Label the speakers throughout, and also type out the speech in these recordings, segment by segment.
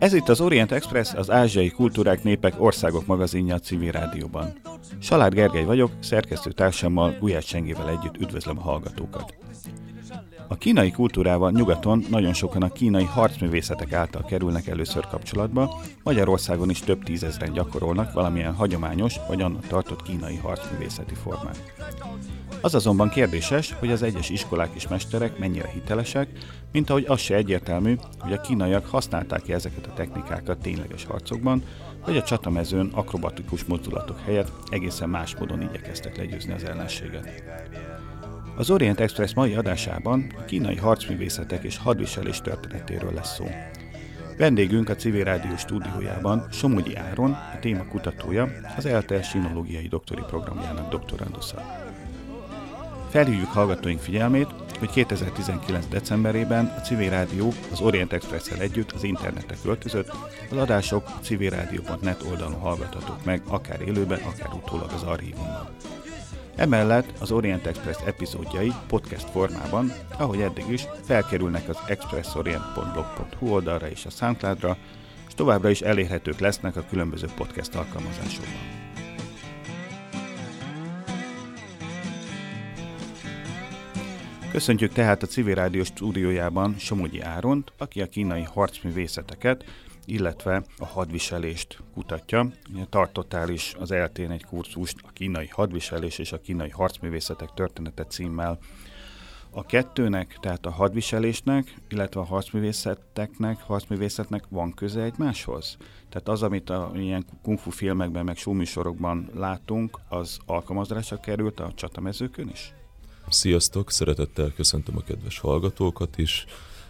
Speaker 1: Ez itt az Orient Express, az Ázsiai Kultúrák Népek Országok magazinja a civil rádióban. Salád Gergely vagyok, szerkesztő társammal Gulyás Csengével együtt üdvözlöm a hallgatókat. A kínai kultúrával nyugaton nagyon sokan a kínai harcművészetek által kerülnek először kapcsolatba, Magyarországon is több tízezren gyakorolnak valamilyen hagyományos vagy annak tartott kínai harcművészeti formát. Az azonban kérdéses, hogy az egyes iskolák és mesterek mennyire hitelesek, mint ahogy az se egyértelmű, hogy a kínaiak használták-e ezeket a technikákat tényleges harcokban, vagy a csatamezőn akrobatikus mozdulatok helyett egészen más módon igyekeztek legyőzni az ellenséget. Az Orient Express mai adásában a kínai harcművészetek és hadviselés történetéről lesz szó. Vendégünk a Civil Rádió stúdiójában Somogyi Áron, a téma kutatója, az ELTE sinológiai doktori programjának doktorandusza. Felhívjuk hallgatóink figyelmét, hogy 2019. decemberében a Civil Rádió az Orient express együtt az internetre költözött, az adások civilrádió.net oldalon hallgathatók meg, akár élőben, akár utólag az archívumban. Emellett az Orient Express epizódjai podcast formában, ahogy eddig is, felkerülnek az expressorient.blog.hu oldalra és a Soundcloudra, és továbbra is elérhetők lesznek a különböző podcast alkalmazásokban. Köszöntjük tehát a Civil Rádió stúdiójában Somogyi Áront, aki a kínai harcművészeteket, illetve a hadviselést kutatja. Tartottál is az eltén egy kurzust a kínai hadviselés és a kínai harcművészetek története címmel. A kettőnek, tehát a hadviselésnek, illetve a harcművészeteknek, harcművészetnek van köze egymáshoz? Tehát az, amit a ilyen kungfu filmekben, meg showműsorokban látunk, az alkalmazásra került a csatamezőkön is?
Speaker 2: Sziasztok, szeretettel köszöntöm a kedves hallgatókat is.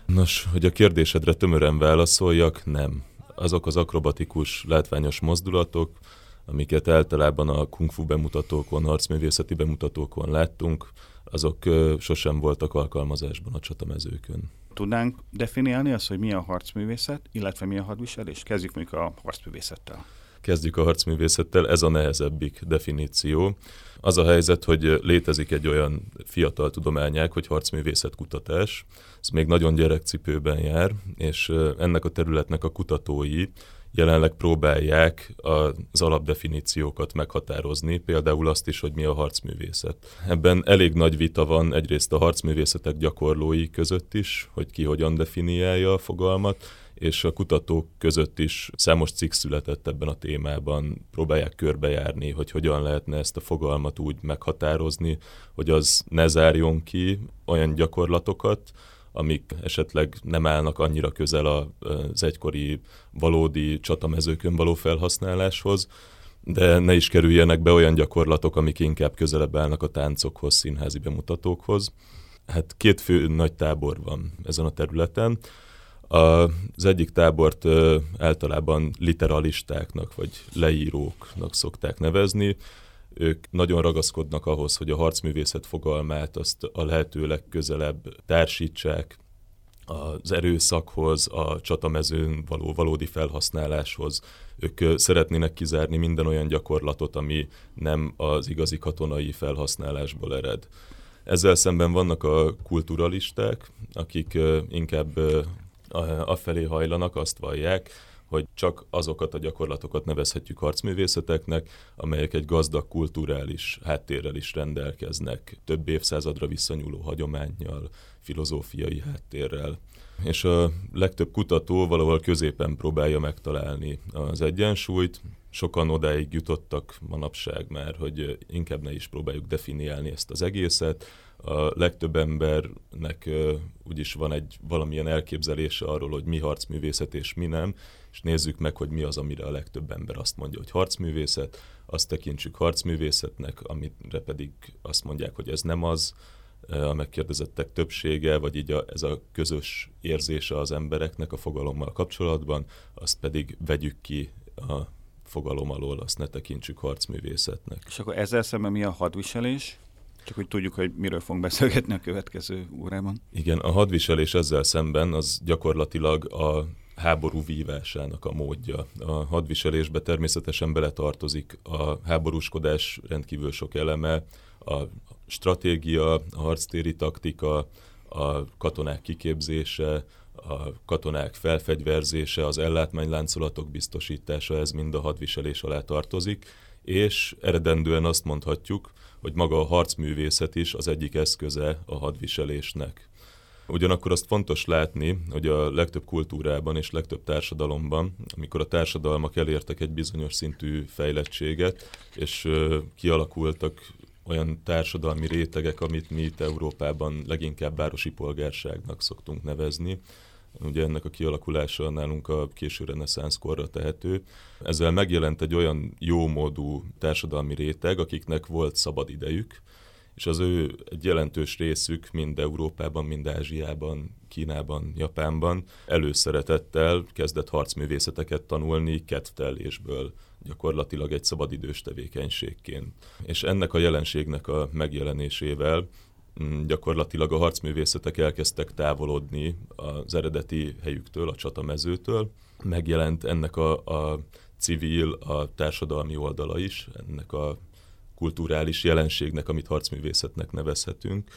Speaker 2: Nos, hogy a kérdésedre tömören válaszoljak, nem. Azok az akrobatikus, látványos mozdulatok, amiket általában a kung fu bemutatókon, harcművészeti bemutatókon láttunk, azok sosem voltak alkalmazásban a csatamezőkön.
Speaker 1: Tudnánk definiálni azt, hogy mi a harcművészet, illetve mi a hadviselés? Kezdjük mondjuk a harcművészettel.
Speaker 2: Kezdjük a harcművészettel, ez a nehezebbik definíció. Az a helyzet, hogy létezik egy olyan fiatal tudományág, hogy harcművészet kutatás. Ez még nagyon gyerekcipőben jár, és ennek a területnek a kutatói jelenleg próbálják az alapdefiníciókat meghatározni, például azt is, hogy mi a harcművészet. Ebben elég nagy vita van egyrészt a harcművészetek gyakorlói között is, hogy ki hogyan definiálja a fogalmat, és a kutatók között is számos cikk született ebben a témában, próbálják körbejárni, hogy hogyan lehetne ezt a fogalmat úgy meghatározni, hogy az ne zárjon ki olyan gyakorlatokat, amik esetleg nem állnak annyira közel az egykori valódi csatamezőkön való felhasználáshoz, de ne is kerüljenek be olyan gyakorlatok, amik inkább közelebb állnak a táncokhoz, színházi bemutatókhoz. Hát két fő nagy tábor van ezen a területen. Az egyik tábort általában literalistáknak vagy leíróknak szokták nevezni. Ők nagyon ragaszkodnak ahhoz, hogy a harcművészet fogalmát azt a lehető legközelebb társítsák az erőszakhoz, a csatamezőn való valódi felhasználáshoz. Ők szeretnének kizárni minden olyan gyakorlatot, ami nem az igazi katonai felhasználásból ered. Ezzel szemben vannak a kulturalisták, akik inkább afelé hajlanak, azt vallják, hogy csak azokat a gyakorlatokat nevezhetjük harcművészeteknek, amelyek egy gazdag kulturális háttérrel is rendelkeznek, több évszázadra visszanyúló hagyományjal, filozófiai háttérrel. És a legtöbb kutató valahol középen próbálja megtalálni az egyensúlyt, sokan odáig jutottak manapság már, hogy inkább ne is próbáljuk definiálni ezt az egészet, a legtöbb embernek uh, úgyis van egy valamilyen elképzelése arról, hogy mi harcművészet és mi nem, és nézzük meg, hogy mi az, amire a legtöbb ember azt mondja, hogy harcművészet, azt tekintsük harcművészetnek, amire pedig azt mondják, hogy ez nem az, a megkérdezettek többsége, vagy így a, ez a közös érzése az embereknek a fogalommal kapcsolatban, azt pedig vegyük ki a fogalom alól, azt ne tekintsük harcművészetnek.
Speaker 1: És akkor ezzel szemben mi a hadviselés? Csak hogy tudjuk, hogy miről fogunk beszélgetni a következő órában.
Speaker 2: Igen, a hadviselés ezzel szemben az gyakorlatilag a háború vívásának a módja. A hadviselésbe természetesen beletartozik a háborúskodás rendkívül sok eleme, a stratégia, a harctéri taktika, a katonák kiképzése, a katonák felfegyverzése, az ellátmányláncolatok biztosítása, ez mind a hadviselés alá tartozik, és eredendően azt mondhatjuk, hogy maga a harcművészet is az egyik eszköze a hadviselésnek. Ugyanakkor azt fontos látni, hogy a legtöbb kultúrában és legtöbb társadalomban, amikor a társadalmak elértek egy bizonyos szintű fejlettséget, és kialakultak olyan társadalmi rétegek, amit mi itt Európában leginkább városi polgárságnak szoktunk nevezni, Ugye ennek a kialakulása nálunk a késő reneszánsz korra tehető. Ezzel megjelent egy olyan jómódú társadalmi réteg, akiknek volt szabad idejük, és az ő egy jelentős részük mind Európában, mind Ázsiában, Kínában, Japánban előszeretettel kezdett harcművészeteket tanulni kedvtelésből, gyakorlatilag egy szabadidős tevékenységként. És ennek a jelenségnek a megjelenésével gyakorlatilag a harcművészetek elkezdtek távolodni az eredeti helyüktől, a csatamezőtől. Megjelent ennek a, a civil, a társadalmi oldala is, ennek a kulturális jelenségnek, amit harcművészetnek nevezhetünk,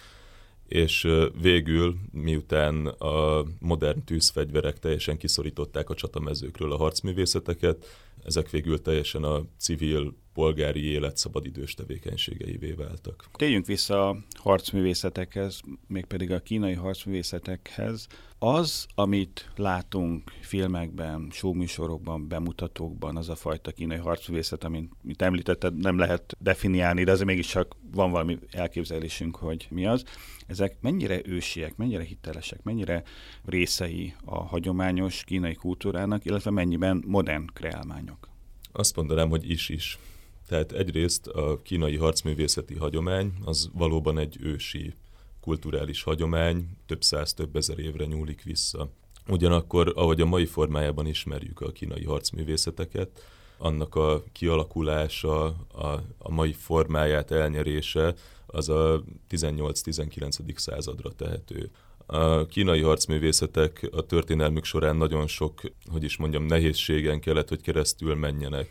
Speaker 2: és végül, miután a modern tűzfegyverek teljesen kiszorították a csatamezőkről a harcművészeteket, ezek végül teljesen a civil polgári élet szabadidős tevékenységeivé váltak.
Speaker 1: Térjünk vissza a harcművészetekhez, mégpedig a kínai harcművészetekhez. Az, amit látunk filmekben, showműsorokban, bemutatókban, az a fajta kínai harcművészet, amit, amit említetted, nem lehet definiálni, de azért mégiscsak van valami elképzelésünk, hogy mi az. Ezek mennyire ősiek, mennyire hitelesek, mennyire részei a hagyományos kínai kultúrának, illetve mennyiben modern kreálmányok?
Speaker 2: Azt mondanám, hogy is-is. Tehát egyrészt a kínai harcművészeti hagyomány az valóban egy ősi kulturális hagyomány, több száz, több ezer évre nyúlik vissza. Ugyanakkor, ahogy a mai formájában ismerjük a kínai harcművészeteket, annak a kialakulása, a, a mai formáját elnyerése, az a 18-19. századra tehető. A kínai harcművészetek a történelmük során nagyon sok, hogy is mondjam, nehézségen kellett, hogy keresztül menjenek.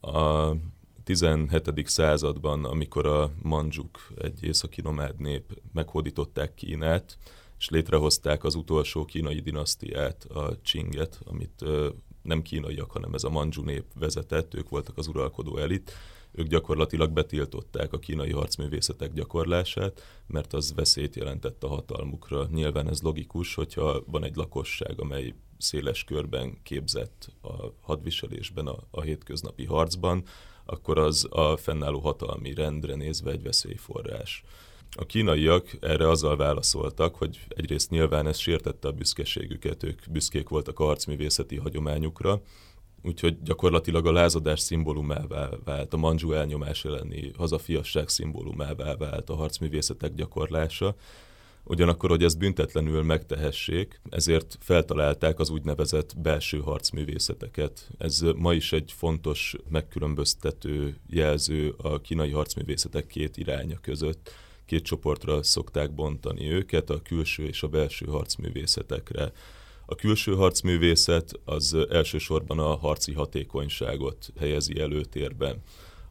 Speaker 2: A 17. században, amikor a manzsuk, egy északi nomád nép meghódították Kínát, és létrehozták az utolsó kínai dinasztiát, a Csinget, amit nem kínaiak, hanem ez a manzsu nép vezetett, ők voltak az uralkodó elit, ők gyakorlatilag betiltották a kínai harcművészetek gyakorlását, mert az veszélyt jelentett a hatalmukra. Nyilván ez logikus, hogyha van egy lakosság, amely széles körben képzett a hadviselésben, a, a hétköznapi harcban, akkor az a fennálló hatalmi rendre nézve egy veszélyforrás. A kínaiak erre azzal válaszoltak, hogy egyrészt nyilván ez sértette a büszkeségüket, ők büszkék voltak a harcművészeti hagyományukra, úgyhogy gyakorlatilag a lázadás szimbólumává vált, a manzsú elnyomás elleni hazafiasság szimbólumává vált a harcművészetek gyakorlása. Ugyanakkor, hogy ezt büntetlenül megtehessék, ezért feltalálták az úgynevezett belső harcművészeteket. Ez ma is egy fontos megkülönböztető jelző a kínai harcművészetek két iránya között. Két csoportra szokták bontani őket, a külső és a belső harcművészetekre. A külső harcművészet az elsősorban a harci hatékonyságot helyezi előtérben.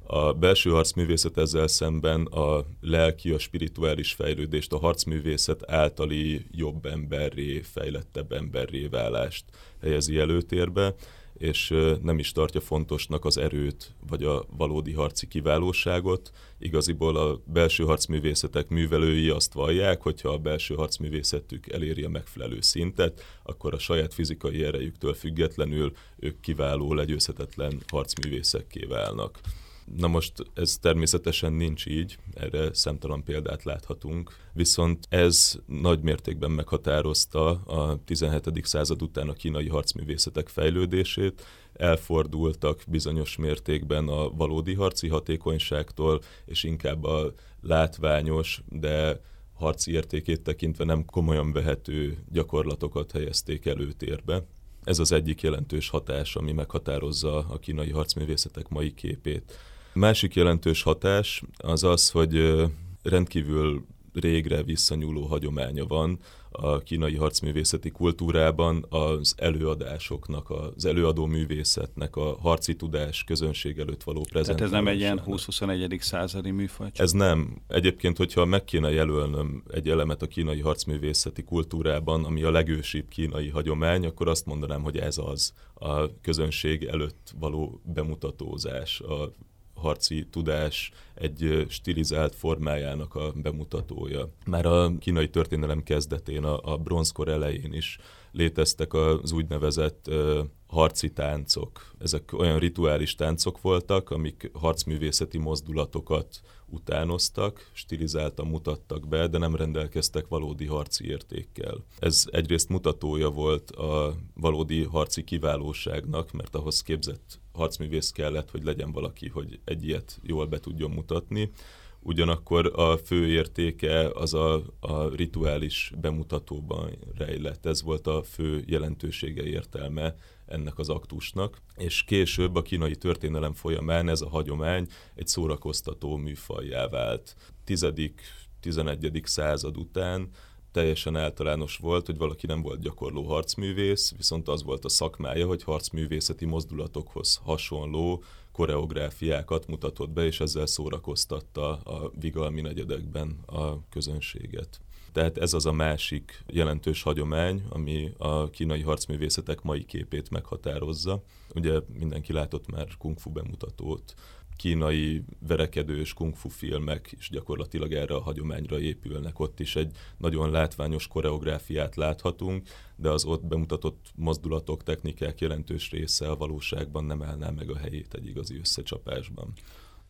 Speaker 2: A belső harcművészet ezzel szemben a lelki, a spirituális fejlődést, a harcművészet általi jobb emberré, fejlettebb emberré válást helyezi előtérbe, és nem is tartja fontosnak az erőt, vagy a valódi harci kiválóságot. Igaziból a belső harcművészetek művelői azt vallják, hogyha a belső harcművészetük eléri a megfelelő szintet, akkor a saját fizikai erejüktől függetlenül ők kiváló, legyőzhetetlen harcművészekké válnak. Na most ez természetesen nincs így, erre szemtalan példát láthatunk, viszont ez nagy mértékben meghatározta a 17. század után a kínai harcművészetek fejlődését, elfordultak bizonyos mértékben a valódi harci hatékonyságtól, és inkább a látványos, de harci értékét tekintve nem komolyan vehető gyakorlatokat helyezték előtérbe. Ez az egyik jelentős hatás, ami meghatározza a kínai harcművészetek mai képét. Másik jelentős hatás az az, hogy rendkívül régre visszanyúló hagyománya van a kínai harcművészeti kultúrában az előadásoknak, az előadó művészetnek, a harci tudás közönség előtt való prezentálása.
Speaker 1: Tehát ez nem egy ilyen 20-21. századi műfaj?
Speaker 2: Ez nem. Egyébként, hogyha meg kéne jelölnöm egy elemet a kínai harcművészeti kultúrában, ami a legősibb kínai hagyomány, akkor azt mondanám, hogy ez az a közönség előtt való bemutatózás, a harci tudás egy stilizált formájának a bemutatója. Már a kínai történelem kezdetén, a, a bronzkor elején is léteztek az úgynevezett uh, harci táncok. Ezek olyan rituális táncok voltak, amik harcművészeti mozdulatokat utánoztak, stilizáltan mutattak be, de nem rendelkeztek valódi harci értékkel. Ez egyrészt mutatója volt a valódi harci kiválóságnak, mert ahhoz képzett harcművész kellett, hogy legyen valaki, hogy egy ilyet jól be tudjon mutatni. Ugyanakkor a fő értéke az a, a rituális bemutatóban rejlett. Ez volt a fő jelentősége értelme ennek az aktusnak, és később a kínai történelem folyamán ez a hagyomány egy szórakoztató műfajjá vált. 10.-11. század után teljesen általános volt, hogy valaki nem volt gyakorló harcművész, viszont az volt a szakmája, hogy harcművészeti mozdulatokhoz hasonló koreográfiákat mutatott be, és ezzel szórakoztatta a vigalmi negyedekben a közönséget. Tehát ez az a másik jelentős hagyomány, ami a kínai harcművészetek mai képét meghatározza. Ugye mindenki látott már kung fu bemutatót, kínai verekedős kungfu filmek is gyakorlatilag erre a hagyományra épülnek. Ott is egy nagyon látványos koreográfiát láthatunk, de az ott bemutatott mozdulatok, technikák jelentős része a valóságban nem állná meg a helyét egy igazi összecsapásban.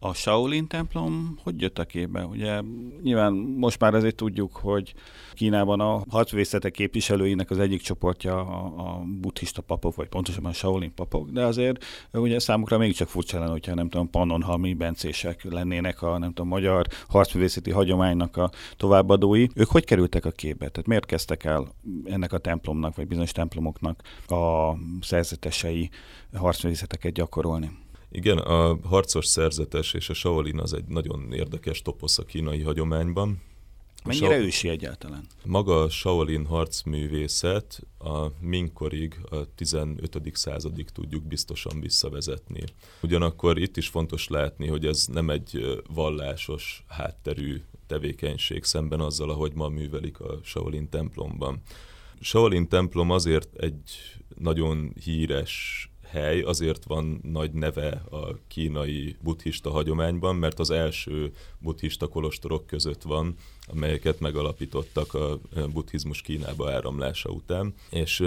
Speaker 1: A Shaolin templom hogy jött a képbe? Ugye nyilván most már azért tudjuk, hogy Kínában a harcvészetek képviselőinek az egyik csoportja a, a buddhista papok, vagy pontosabban a Shaolin papok, de azért ugye számukra mégiscsak furcsa lenne, hogyha nem tudom, pannonhalmi bencések lennének a nem tudom, magyar harcművészeti hagyománynak a továbbadói. Ők hogy kerültek a képbe? Tehát miért kezdtek el ennek a templomnak, vagy bizonyos templomoknak a szerzetesei harcművészeteket gyakorolni?
Speaker 2: Igen, a harcos szerzetes és a Shaolin az egy nagyon érdekes toposz a kínai hagyományban.
Speaker 1: Mennyire Sha- ősi egyáltalán?
Speaker 2: Maga a Shaolin harcművészet a minkorig, a 15. századig tudjuk biztosan visszavezetni. Ugyanakkor itt is fontos látni, hogy ez nem egy vallásos hátterű tevékenység szemben azzal, ahogy ma művelik a Shaolin templomban. Shaolin templom azért egy nagyon híres hely azért van nagy neve a kínai buddhista hagyományban, mert az első buddhista kolostorok között van, amelyeket megalapítottak a buddhizmus Kínába áramlása után, és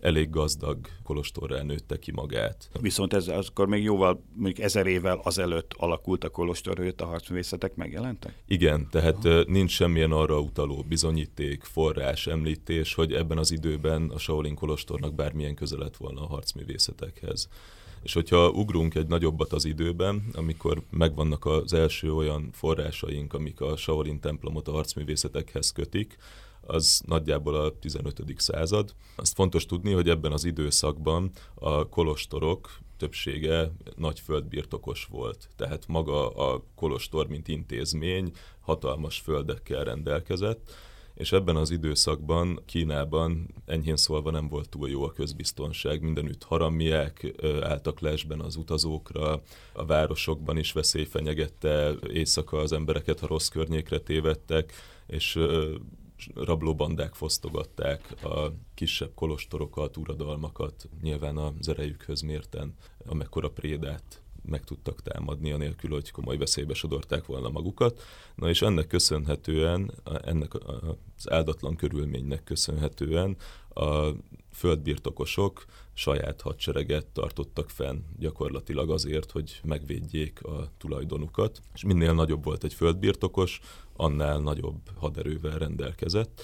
Speaker 2: elég gazdag kolostorrá nőtte ki magát.
Speaker 1: Viszont ez akkor még jóval, mondjuk ezer évvel azelőtt alakult a kolostor, hogy a harcművészetek megjelentek?
Speaker 2: Igen, tehát Aha. nincs semmilyen arra utaló bizonyíték, forrás, említés, hogy ebben az időben a Shaolin kolostornak bármilyen köze lett volna a harcművészetekhez. És hogyha ugrunk egy nagyobbat az időben, amikor megvannak az első olyan forrásaink, amik a Shaolin templomot a harcművészetekhez kötik, az nagyjából a 15. század. Azt fontos tudni, hogy ebben az időszakban a kolostorok többsége nagy földbirtokos volt. Tehát maga a kolostor, mint intézmény hatalmas földekkel rendelkezett, és ebben az időszakban Kínában enyhén szólva nem volt túl jó a közbiztonság. Mindenütt haramiek álltak lesben az utazókra, a városokban is veszély fenyegette, éjszaka az embereket, ha rossz környékre tévedtek, és rablóbandák fosztogatták a kisebb kolostorokat, uradalmakat, nyilván az erejükhöz mérten, amekkora prédát meg tudtak támadni, anélkül, hogy komoly veszélybe sodorták volna magukat. Na és ennek köszönhetően, ennek az áldatlan körülménynek köszönhetően a földbirtokosok saját hadsereget tartottak fenn gyakorlatilag azért, hogy megvédjék a tulajdonukat. És minél nagyobb volt egy földbirtokos, annál nagyobb haderővel rendelkezett.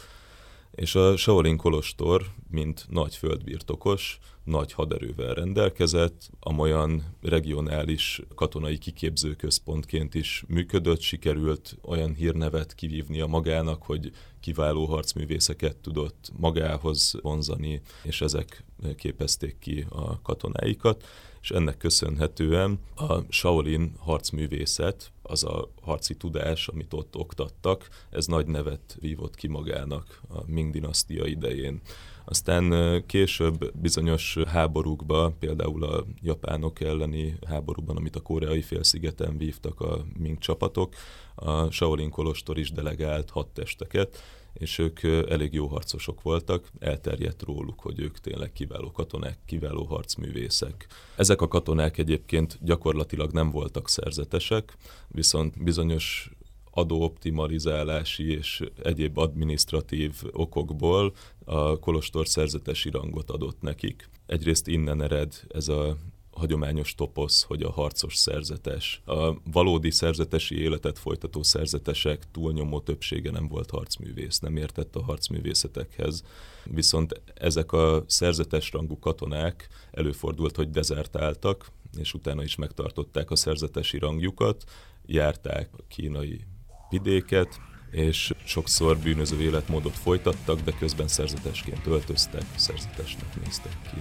Speaker 2: És a Shaolin Kolostor, mint nagy földbirtokos, nagy haderővel rendelkezett, amolyan regionális katonai kiképzőközpontként is működött, sikerült olyan hírnevet kivívnia magának, hogy kiváló harcművészeket tudott magához vonzani, és ezek képezték ki a katonáikat, és ennek köszönhetően a Shaolin harcművészet, az a harci tudás, amit ott oktattak, ez nagy nevet vívott ki magának a Ming dinasztia idején. Aztán később bizonyos háborúkba, például a japánok elleni háborúban, amit a koreai félszigeten vívtak a Ming csapatok, a Shaolin Kolostor is delegált hadtesteket, és ők elég jó harcosok voltak, elterjedt róluk, hogy ők tényleg kiváló katonák, kiváló harcművészek. Ezek a katonák egyébként gyakorlatilag nem voltak szerzetesek, viszont bizonyos adóoptimalizálási és egyéb administratív okokból a Kolostor szerzetesi rangot adott nekik. Egyrészt innen ered ez a hagyományos toposz, hogy a harcos szerzetes. A valódi szerzetesi életet folytató szerzetesek túlnyomó többsége nem volt harcművész, nem értett a harcművészetekhez. Viszont ezek a szerzetes rangú katonák előfordult, hogy dezertáltak, és utána is megtartották a szerzetesi rangjukat, járták a kínai vidéket, és sokszor bűnöző életmódot folytattak, de közben szerzetesként öltöztek, szerzetesnek néztek ki.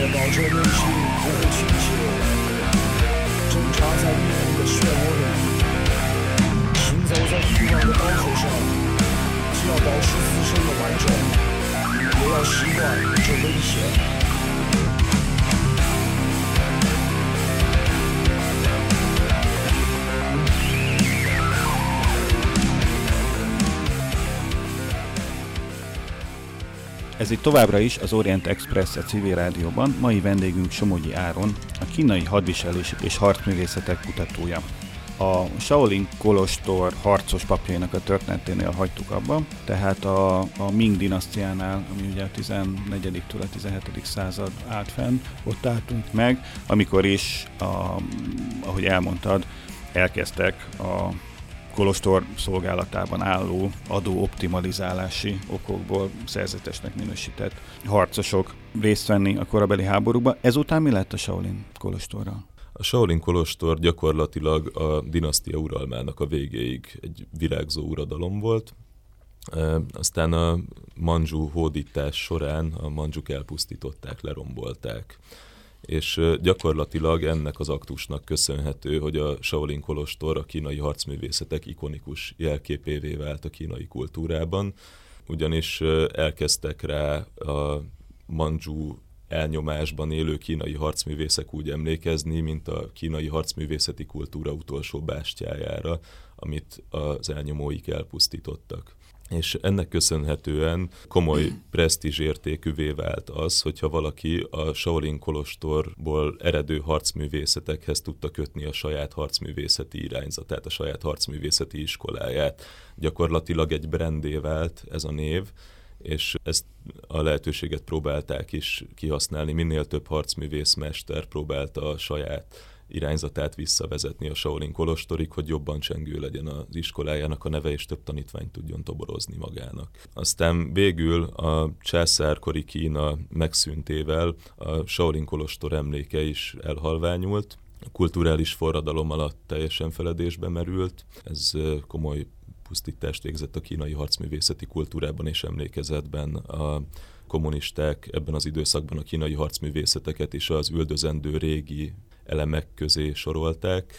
Speaker 3: 要保持内心不会倾斜，挣扎在命运的漩涡里，行走在欲望的刀口上，既要保持自身的完整，也要习惯这危险。
Speaker 1: Ez itt továbbra is az Orient Express a civil rádióban, mai vendégünk Somogyi Áron, a kínai hadviselés és harcművészetek kutatója. A Shaolin Kolostor harcos papjainak a történeténél hagytuk abba, tehát a, a Ming dinasztiánál, ami ugye a 14-től a 17. század állt fenn, ott álltunk meg, amikor is, a, ahogy elmondtad, elkezdtek a kolostor szolgálatában álló adóoptimalizálási okokból szerzetesnek minősített harcosok részt venni a korabeli háborúba. Ezután mi lett a Shaolin kolostorral?
Speaker 2: A Shaolin Kolostor gyakorlatilag a dinasztia uralmának a végéig egy virágzó uradalom volt, aztán a manzsú hódítás során a manzsuk elpusztították, lerombolták. És gyakorlatilag ennek az aktusnak köszönhető, hogy a Shaolin Kolostor a kínai harcművészetek ikonikus jelképévé vált a kínai kultúrában, ugyanis elkezdtek rá a manzsú elnyomásban élő kínai harcművészek úgy emlékezni, mint a kínai harcművészeti kultúra utolsó bástyájára, amit az elnyomóik elpusztítottak és ennek köszönhetően komoly presztízsértékűvé vált az, hogyha valaki a Shaolin Kolostorból eredő harcművészetekhez tudta kötni a saját harcművészeti irányzatát, a saját harcművészeti iskoláját. Gyakorlatilag egy brandé vált ez a név, és ezt a lehetőséget próbálták is kihasználni. Minél több harcművészmester próbálta a saját irányzatát visszavezetni a Shaolin Kolostorig, hogy jobban csengő legyen az iskolájának a neve, és több tanítványt tudjon toborozni magának. Aztán végül a császárkori Kína megszűntével a Shaolin Kolostor emléke is elhalványult, a kulturális forradalom alatt teljesen feledésbe merült. Ez komoly pusztítást végzett a kínai harcművészeti kultúrában és emlékezetben. A kommunisták ebben az időszakban a kínai harcművészeteket és az üldözendő régi elemek közé sorolták,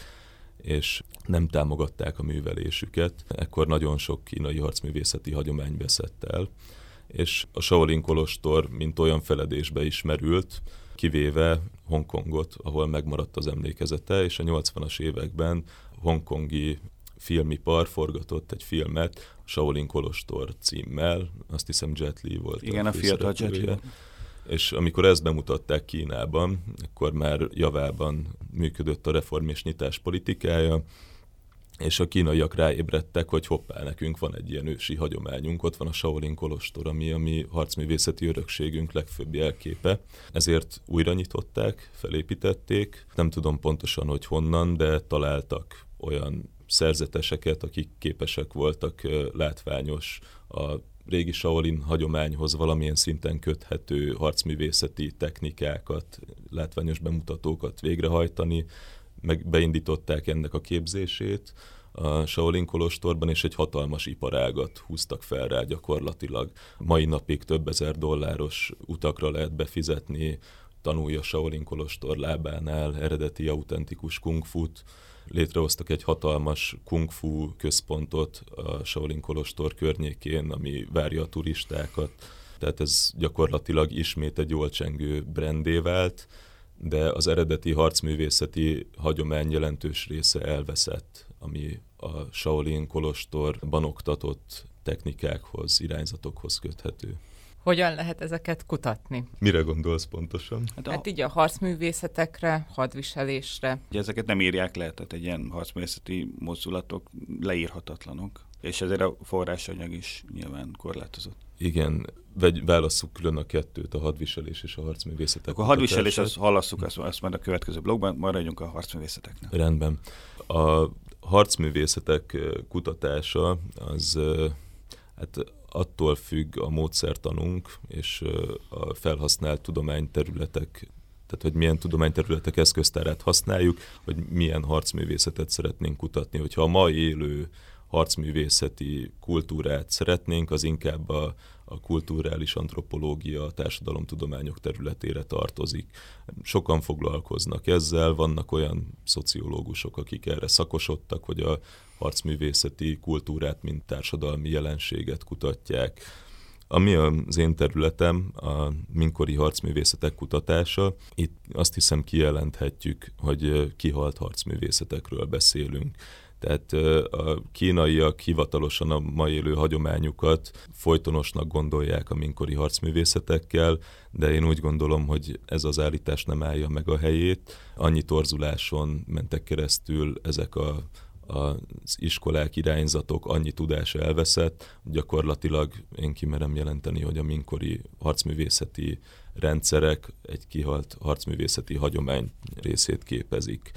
Speaker 2: és nem támogatták a művelésüket. Ekkor nagyon sok kínai harcművészeti hagyomány veszett el, és a Shaolin Kolostor mint olyan feledésbe is merült, kivéve Hongkongot, ahol megmaradt az emlékezete, és a 80-as években hongkongi filmipar forgatott egy filmet, Shaolin Kolostor címmel, azt hiszem Jet Li volt.
Speaker 1: Igen, a, a fiatal Jet Li
Speaker 2: és amikor ezt bemutatták Kínában, akkor már javában működött a reform és nyitás politikája, és a kínaiak ráébredtek, hogy hoppá, nekünk van egy ilyen ősi hagyományunk, ott van a Shaolin Kolostor, ami a mi harcművészeti örökségünk legfőbb jelképe. Ezért újra nyitották, felépítették, nem tudom pontosan, hogy honnan, de találtak olyan szerzeteseket, akik képesek voltak látványos a régi Shaolin hagyományhoz valamilyen szinten köthető harcművészeti technikákat, látványos bemutatókat végrehajtani, meg beindították ennek a képzését a Shaolin Kolostorban, és egy hatalmas iparágat húztak fel rá gyakorlatilag. Mai napig több ezer dolláros utakra lehet befizetni, tanulja Shaolin Kolostor lábánál eredeti autentikus kungfut, létrehoztak egy hatalmas kung fu központot a Shaolin Kolostor környékén, ami várja a turistákat. Tehát ez gyakorlatilag ismét egy jól csengő vált, de az eredeti harcművészeti hagyomány jelentős része elveszett, ami a Shaolin Kolostorban oktatott technikákhoz, irányzatokhoz köthető.
Speaker 4: Hogyan lehet ezeket kutatni?
Speaker 2: Mire gondolsz pontosan?
Speaker 4: Hát, a... hát így a harcművészetekre, hadviselésre.
Speaker 1: Ugye ezeket nem írják le, tehát egy ilyen harcművészeti mozdulatok leírhatatlanok, és ezért a forrásanyag is nyilván korlátozott.
Speaker 2: Igen, vegy, válasszuk külön a kettőt, a hadviselés és a harcművészetek.
Speaker 1: Akkor a hadviselés, azt hallasszuk, azt, azt majd a következő blogban, maradjunk a harcművészeteknek.
Speaker 2: Rendben. A harcművészetek kutatása az hát attól függ a módszertanunk és a felhasznált tudományterületek tehát hogy milyen tudományterületek eszköztárát használjuk, hogy milyen harcművészetet szeretnénk kutatni. Hogyha a mai élő harcművészeti kultúrát szeretnénk, az inkább a, a kulturális antropológia, a társadalomtudományok területére tartozik. Sokan foglalkoznak ezzel, vannak olyan szociológusok, akik erre szakosodtak, hogy a harcművészeti kultúrát, mint társadalmi jelenséget kutatják. Ami az én területem, a minkori harcművészetek kutatása, itt azt hiszem kijelenthetjük, hogy kihalt harcművészetekről beszélünk. Tehát a kínaiak hivatalosan a mai élő hagyományukat folytonosnak gondolják a minkori harcművészetekkel, de én úgy gondolom, hogy ez az állítás nem állja meg a helyét. Annyi torzuláson mentek keresztül ezek a az iskolák, irányzatok annyi tudás elveszett, gyakorlatilag én kimerem jelenteni, hogy a minkori harcművészeti rendszerek egy kihalt harcművészeti hagyomány részét képezik.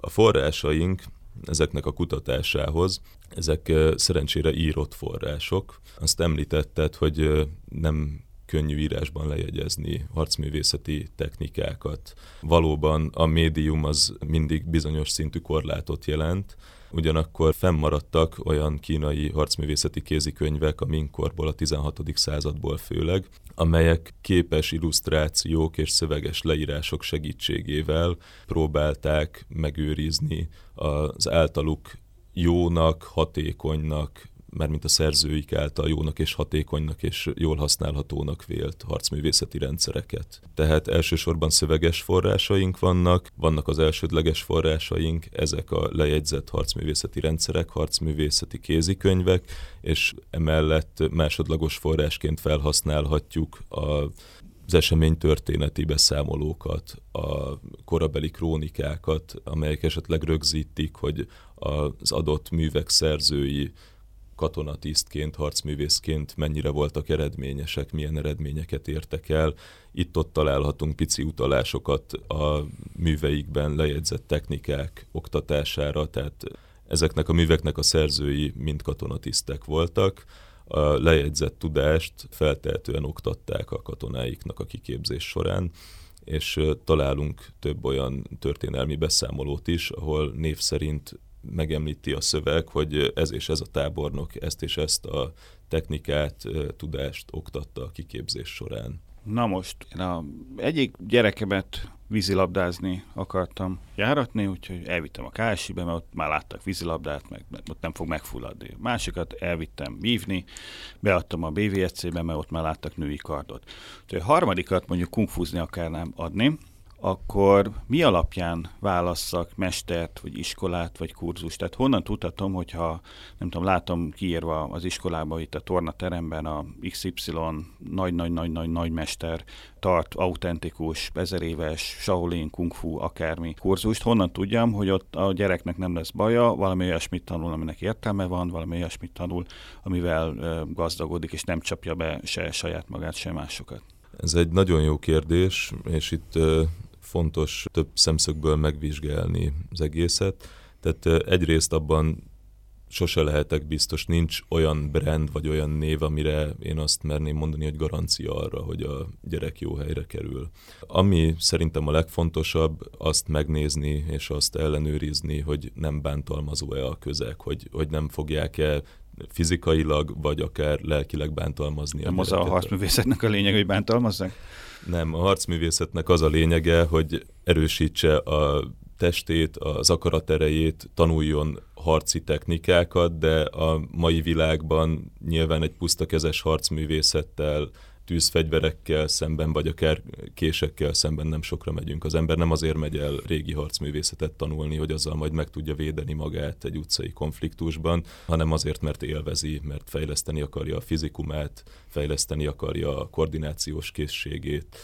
Speaker 2: A forrásaink ezeknek a kutatásához, ezek szerencsére írott források. Azt említetted, hogy nem könnyű írásban lejegyezni harcművészeti technikákat. Valóban a médium az mindig bizonyos szintű korlátot jelent, Ugyanakkor fennmaradtak olyan kínai harcművészeti kézikönyvek a minkorból, a 16. századból főleg, amelyek képes illusztrációk és szöveges leírások segítségével próbálták megőrizni az általuk jónak, hatékonynak, mert mint a szerzőik által jónak és hatékonynak és jól használhatónak vélt harcművészeti rendszereket. Tehát elsősorban szöveges forrásaink vannak, vannak az elsődleges forrásaink, ezek a lejegyzett harcművészeti rendszerek, harcművészeti kézikönyvek, és emellett másodlagos forrásként felhasználhatjuk a az esemény történeti beszámolókat, a korabeli krónikákat, amelyek esetleg rögzítik, hogy az adott művek szerzői katonatisztként, harcművészként mennyire voltak eredményesek, milyen eredményeket értek el. Itt-ott találhatunk pici utalásokat a műveikben lejegyzett technikák oktatására, tehát ezeknek a műveknek a szerzői mind katonatisztek voltak. A lejegyzett tudást feltehetően oktatták a katonáiknak a kiképzés során, és találunk több olyan történelmi beszámolót is, ahol név szerint megemlíti a szöveg, hogy ez és ez a tábornok ezt és ezt a technikát, tudást oktatta a kiképzés során.
Speaker 1: Na most, én a egyik gyerekemet vízilabdázni akartam járatni, úgyhogy elvittem a KSI-be, mert ott már láttak vízilabdát, meg ott nem fog megfulladni. Másikat elvittem vívni, beadtam a BVSC-be, mert ott már láttak női kardot. Úgyhogy a harmadikat mondjuk kungfuzni akarnám adni, akkor mi alapján válasszak mestert, vagy iskolát, vagy kurzust? Tehát honnan tudhatom, hogyha, nem tudom, látom kiírva az iskolában, itt a tornateremben a XY nagy-nagy-nagy-nagy mester tart autentikus, ezer éves, Shaolin, Kung Fu, akármi kurzust, honnan tudjam, hogy ott a gyereknek nem lesz baja, valami olyasmit tanul, aminek értelme van, valami olyasmit tanul, amivel gazdagodik, és nem csapja be se saját magát, se másokat.
Speaker 2: Ez egy nagyon jó kérdés, és itt fontos több szemszögből megvizsgálni az egészet. Tehát egyrészt abban sose lehetek biztos, nincs olyan brand vagy olyan név, amire én azt merném mondani, hogy garancia arra, hogy a gyerek jó helyre kerül. Ami szerintem a legfontosabb, azt megnézni és azt ellenőrizni, hogy nem bántalmazó-e a közeg, hogy, hogy nem fogják-e fizikailag, vagy akár lelkileg bántalmazni.
Speaker 1: Nem az a harcművészetnek a lényeg, hogy bántalmazzák?
Speaker 2: Nem, a harcművészetnek az a lényege, hogy erősítse a testét, az akaraterejét, tanuljon harci technikákat, de a mai világban nyilván egy pusztakezes harcművészettel tűzfegyverekkel szemben, vagy akár késekkel szemben nem sokra megyünk. Az ember nem azért megy el régi harcművészetet tanulni, hogy azzal majd meg tudja védeni magát egy utcai konfliktusban, hanem azért, mert élvezi, mert fejleszteni akarja a fizikumát, fejleszteni akarja a koordinációs készségét,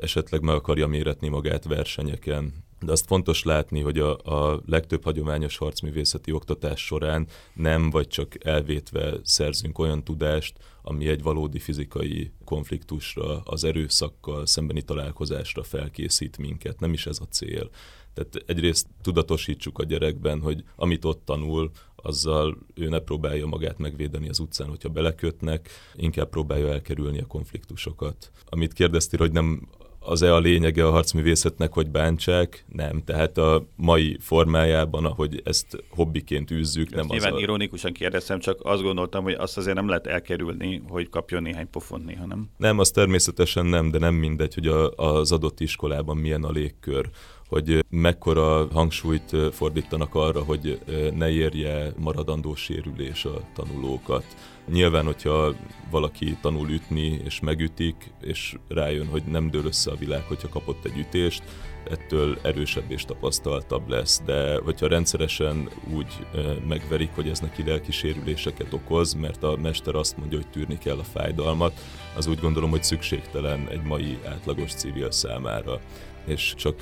Speaker 2: esetleg meg akarja méretni magát versenyeken, de azt fontos látni, hogy a, a legtöbb hagyományos harcművészeti oktatás során nem vagy csak elvétve szerzünk olyan tudást, ami egy valódi fizikai konfliktusra, az erőszakkal szembeni találkozásra felkészít minket. Nem is ez a cél. Tehát egyrészt tudatosítsuk a gyerekben, hogy amit ott tanul, azzal ő ne próbálja magát megvédeni az utcán, hogyha belekötnek, inkább próbálja elkerülni a konfliktusokat. Amit kérdeztél, hogy nem az-e a lényege a harcművészetnek, hogy bántsák? Nem. Tehát a mai formájában, ahogy ezt hobbiként űzzük, nem
Speaker 1: az a... ironikusan kérdeztem, csak azt gondoltam, hogy azt azért nem lehet elkerülni, hogy kapjon néhány pofont néha, nem?
Speaker 2: Nem, az természetesen nem, de nem mindegy, hogy a, az adott iskolában milyen a légkör hogy mekkora hangsúlyt fordítanak arra, hogy ne érje maradandó sérülés a tanulókat. Nyilván, hogyha valaki tanul ütni, és megütik, és rájön, hogy nem dől össze a világ, hogyha kapott egy ütést, ettől erősebb és tapasztaltabb lesz, de hogyha rendszeresen úgy megverik, hogy ez neki lelki sérüléseket okoz, mert a mester azt mondja, hogy tűrni kell a fájdalmat, az úgy gondolom, hogy szükségtelen egy mai átlagos civil számára és csak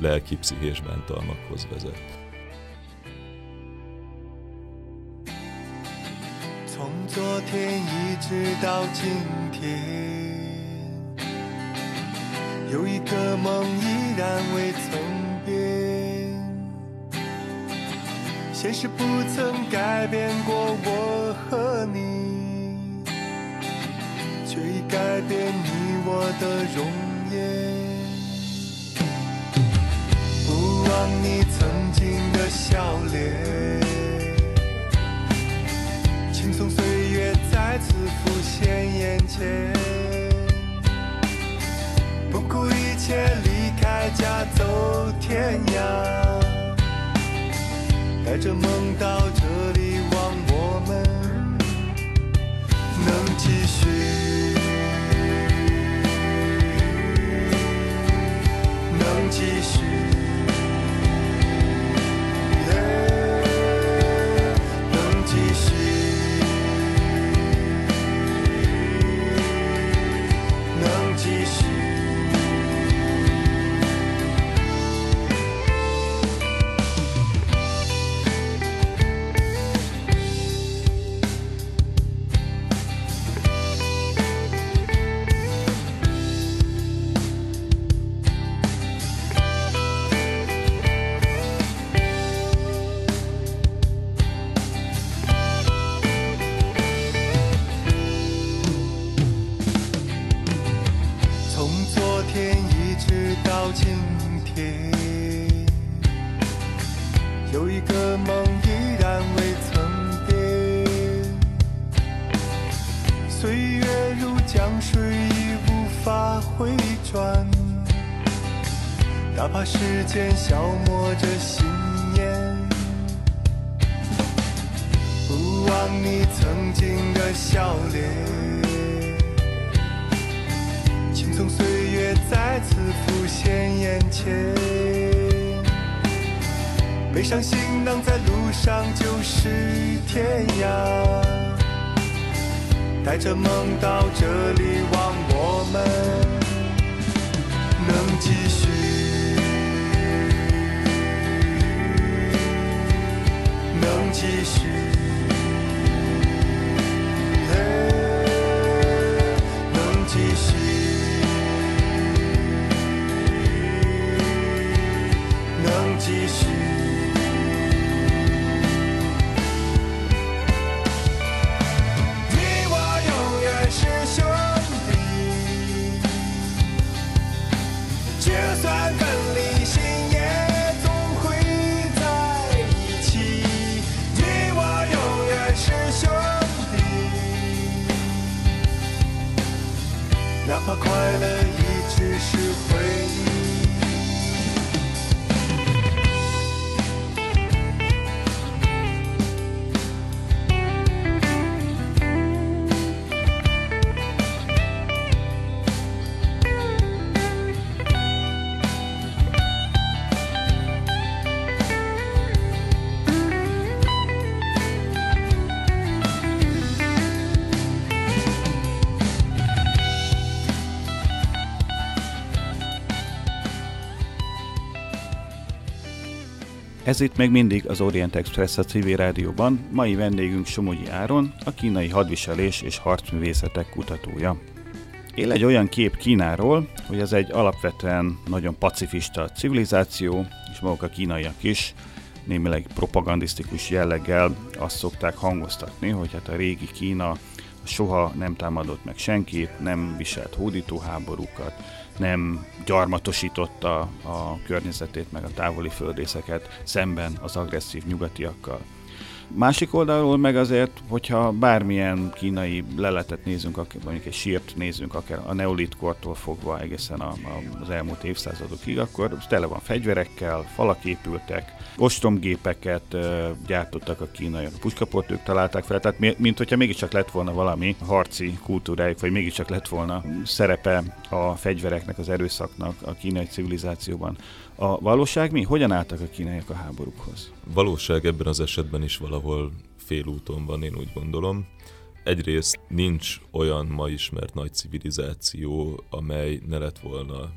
Speaker 2: lelki pszichés bántalmakhoz vezet. 从昨天一直到今天，有一个梦依然未曾变。现实不曾改变过我和你。
Speaker 5: 却已改变你我的容颜。 望你曾经的笑脸，轻松岁月再次浮现眼前。不顾一切离开家走天涯，带着梦到这里能到这里望我们能继续，能继续。把快乐一直是回
Speaker 1: Ez itt még mindig az Orient Express a civil rádióban, mai vendégünk Somogyi Áron, a kínai hadviselés és harcművészetek kutatója. Él egy olyan kép Kínáról, hogy ez egy alapvetően nagyon pacifista civilizáció, és maguk a kínaiak is némileg propagandisztikus jelleggel azt szokták hangoztatni, hogy hát a régi Kína soha nem támadott meg senkit, nem viselt hódítóháborúkat, nem gyarmatosította a környezetét meg a távoli földrészeket szemben az agresszív nyugatiakkal. Másik oldalról meg azért, hogyha bármilyen kínai leletet nézünk, mondjuk egy sírt nézünk, akár a neolit kortól fogva egészen a, a, az elmúlt évszázadokig, akkor tele van fegyverekkel, falak épültek, ostromgépeket uh, gyártottak a kínaiak, puskaportők találták fel, tehát mi, mint hogyha mégiscsak lett volna valami harci kultúrájuk, vagy mégiscsak lett volna szerepe a fegyvereknek, az erőszaknak a kínai civilizációban. A valóság mi? Hogyan álltak a kínaiak a háborúkhoz?
Speaker 2: Valóság ebben az esetben is valahol félúton van, én úgy gondolom. Egyrészt nincs olyan ma ismert nagy civilizáció, amely ne lett volna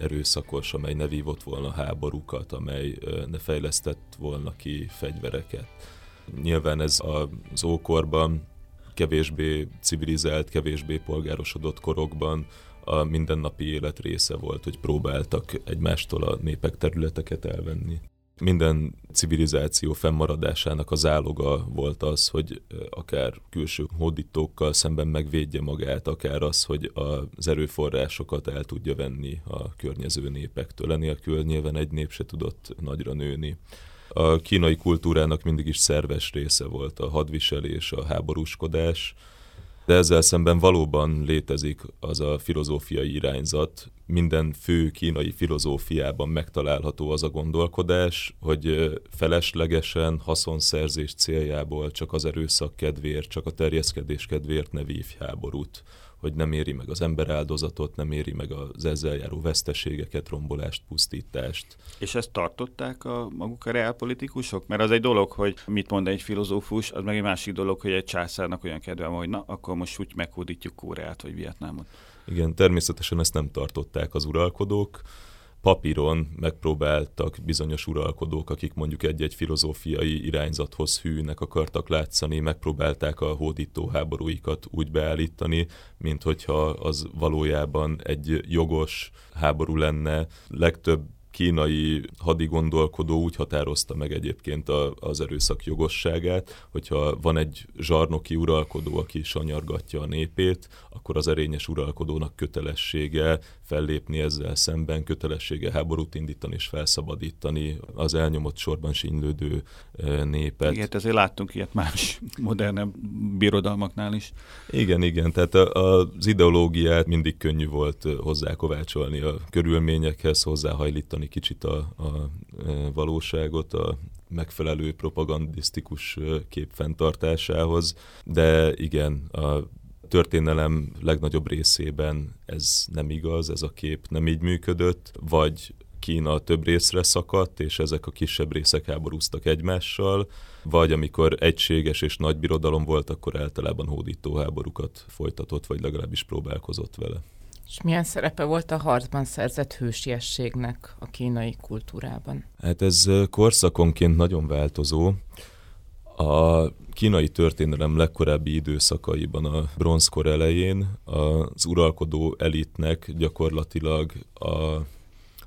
Speaker 2: erőszakos, amely ne vívott volna háborúkat, amely ne fejlesztett volna ki fegyvereket. Nyilván ez az ókorban kevésbé civilizált, kevésbé polgárosodott korokban a mindennapi élet része volt, hogy próbáltak egymástól a népek területeket elvenni. Minden civilizáció fennmaradásának az áloga volt az, hogy akár külső hódítókkal szemben megvédje magát, akár az, hogy az erőforrásokat el tudja venni a környező népektől. Enélkül nyilván egy nép se tudott nagyra nőni. A kínai kultúrának mindig is szerves része volt a hadviselés, a háborúskodás, de ezzel szemben valóban létezik az a filozófiai irányzat, minden fő kínai filozófiában megtalálható az a gondolkodás, hogy feleslegesen haszonszerzés céljából csak az erőszak kedvéért, csak a terjeszkedés kedvéért ne vívj háborút hogy nem éri meg az emberáldozatot, nem éri meg az ezzel járó veszteségeket, rombolást, pusztítást.
Speaker 1: És ezt tartották a maguk a reálpolitikusok? Mert az egy dolog, hogy mit mond egy filozófus, az meg egy másik dolog, hogy egy császárnak olyan kedve van, hogy na, akkor most úgy meghódítjuk Kóreát vagy Vietnámot.
Speaker 2: Igen, természetesen ezt nem tartották az uralkodók papíron megpróbáltak bizonyos uralkodók, akik mondjuk egy-egy filozófiai irányzathoz hűnek akartak látszani, megpróbálták a hódító háborúikat úgy beállítani, mint hogyha az valójában egy jogos háború lenne. Legtöbb kínai hadigondolkodó úgy határozta meg egyébként a, az erőszak jogosságát, hogyha van egy zsarnoki uralkodó, aki sanyargatja a népét, akkor az erényes uralkodónak kötelessége fellépni ezzel szemben, kötelessége háborút indítani és felszabadítani az elnyomott sorban sínylődő népet.
Speaker 1: Igen, ezért láttunk ilyet más modernebb birodalmaknál is.
Speaker 2: Igen, igen, tehát az ideológiát mindig könnyű volt hozzákovácsolni a körülményekhez, hozzáhajlítani kicsit a, a valóságot, a megfelelő propagandisztikus kép fenntartásához, de igen, a történelem legnagyobb részében ez nem igaz, ez a kép nem így működött, vagy Kína több részre szakadt, és ezek a kisebb részek háborúztak egymással, vagy amikor egységes és nagy birodalom volt, akkor általában hódító háborúkat folytatott, vagy legalábbis próbálkozott vele.
Speaker 4: És milyen szerepe volt a harcban szerzett hősiességnek a kínai kultúrában?
Speaker 2: Hát ez korszakonként nagyon változó. A kínai történelem legkorábbi időszakaiban, a bronzkor elején az uralkodó elitnek gyakorlatilag a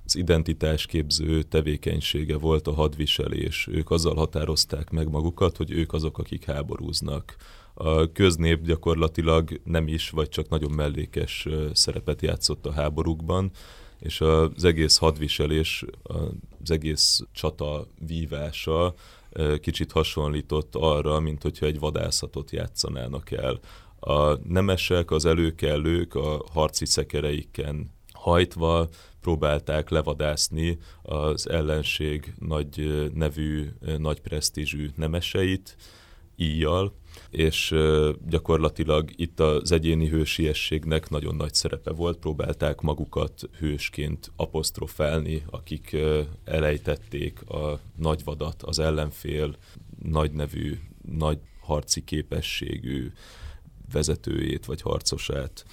Speaker 2: az identitásképző tevékenysége volt a hadviselés. Ők azzal határozták meg magukat, hogy ők azok, akik háborúznak. A köznép gyakorlatilag nem is, vagy csak nagyon mellékes szerepet játszott a háborúkban, és az egész hadviselés, az egész csata vívása kicsit hasonlított arra, mint hogyha egy vadászatot játszanának el. A nemesek, az előkellők a harci szekereiken hajtva próbálták levadászni az ellenség nagy nevű, nagy presztízsű nemeseit, íjjal, és gyakorlatilag itt az egyéni hősiességnek nagyon nagy szerepe volt, próbálták magukat hősként apostrofálni, akik elejtették a nagyvadat, az ellenfél nagy nevű, nagy harci képességű vezetőjét vagy harcosát.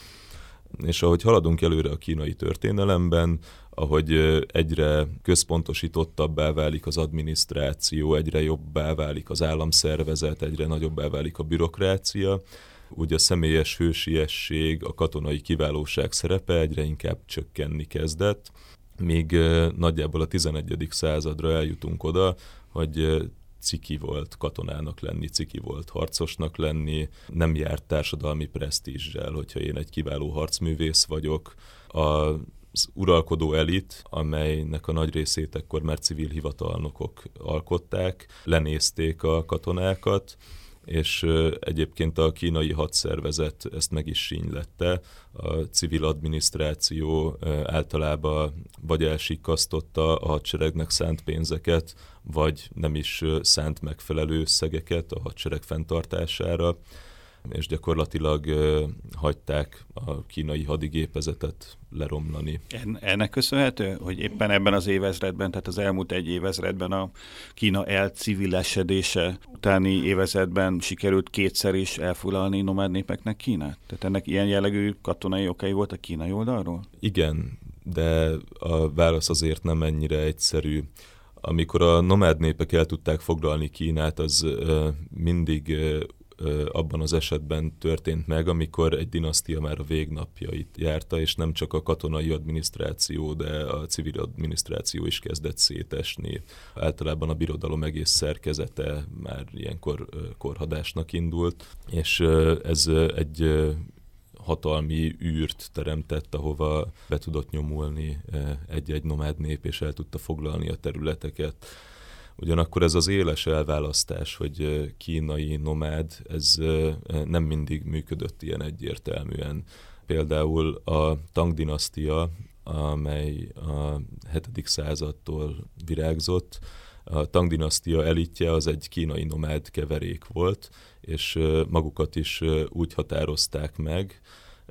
Speaker 2: És ahogy haladunk előre a kínai történelemben, ahogy egyre központosítottabbá válik az adminisztráció, egyre jobbá válik az államszervezet, egyre nagyobbá válik a bürokrácia, úgy a személyes hősiesség, a katonai kiválóság szerepe egyre inkább csökkenni kezdett, míg nagyjából a 11. századra eljutunk oda, hogy ciki volt katonának lenni, ciki volt harcosnak lenni, nem járt társadalmi presztízsel, hogyha én egy kiváló harcművész vagyok. A az uralkodó elit, amelynek a nagy részét ekkor már civil hivatalnokok alkották, lenézték a katonákat, és egyébként a kínai hadszervezet ezt meg is sínylette. A civil adminisztráció általában vagy elsikasztotta a hadseregnek szánt pénzeket, vagy nem is szánt megfelelő összegeket a hadsereg fenntartására és gyakorlatilag hagyták a kínai hadigépezetet leromlani.
Speaker 1: Ennek köszönhető, hogy éppen ebben az évezredben, tehát az elmúlt egy évezredben a Kína elcivilesedése utáni évezredben sikerült kétszer is elfoglalni nomád népeknek Kínát? Tehát ennek ilyen jellegű katonai okai volt a kínai oldalról?
Speaker 2: Igen, de a válasz azért nem ennyire egyszerű amikor a nomád népek el tudták foglalni Kínát, az mindig abban az esetben történt meg, amikor egy dinasztia már a végnapjait járta, és nem csak a katonai adminisztráció, de a civil adminisztráció is kezdett szétesni. Általában a birodalom egész szerkezete már ilyenkor korhadásnak indult, és ez egy hatalmi űrt teremtett, ahova be tudott nyomulni egy-egy nomád nép, és el tudta foglalni a területeket. Ugyanakkor ez az éles elválasztás, hogy kínai nomád, ez nem mindig működött ilyen egyértelműen. Például a Tang dinasztia, amely a 7. századtól virágzott, a Tang dinasztia elitje az egy kínai nomád keverék volt, és magukat is úgy határozták meg,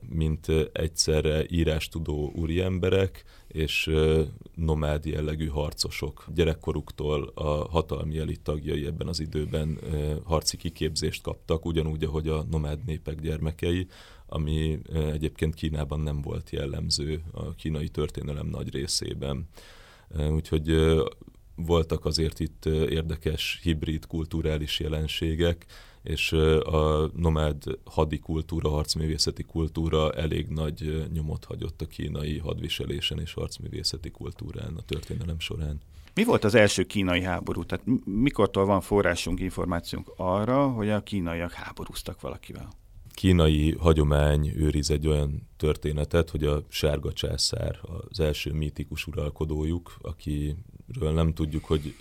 Speaker 2: mint egyszerre írástudó úriemberek és nomád jellegű harcosok. Gyerekkoruktól a hatalmi elit tagjai ebben az időben harci kiképzést kaptak, ugyanúgy, ahogy a nomád népek gyermekei, ami egyébként Kínában nem volt jellemző a kínai történelem nagy részében. Úgyhogy voltak azért itt érdekes hibrid kulturális jelenségek, és a nomád hadi kultúra, harcművészeti kultúra elég nagy nyomot hagyott a kínai hadviselésen és harcművészeti kultúrán a történelem során.
Speaker 1: Mi volt az első kínai háború? Tehát mikortól van forrásunk, információnk arra, hogy a kínaiak háborúztak valakivel?
Speaker 2: Kínai hagyomány őriz egy olyan történetet, hogy a sárga császár az első mítikus uralkodójuk, akiről nem tudjuk, hogy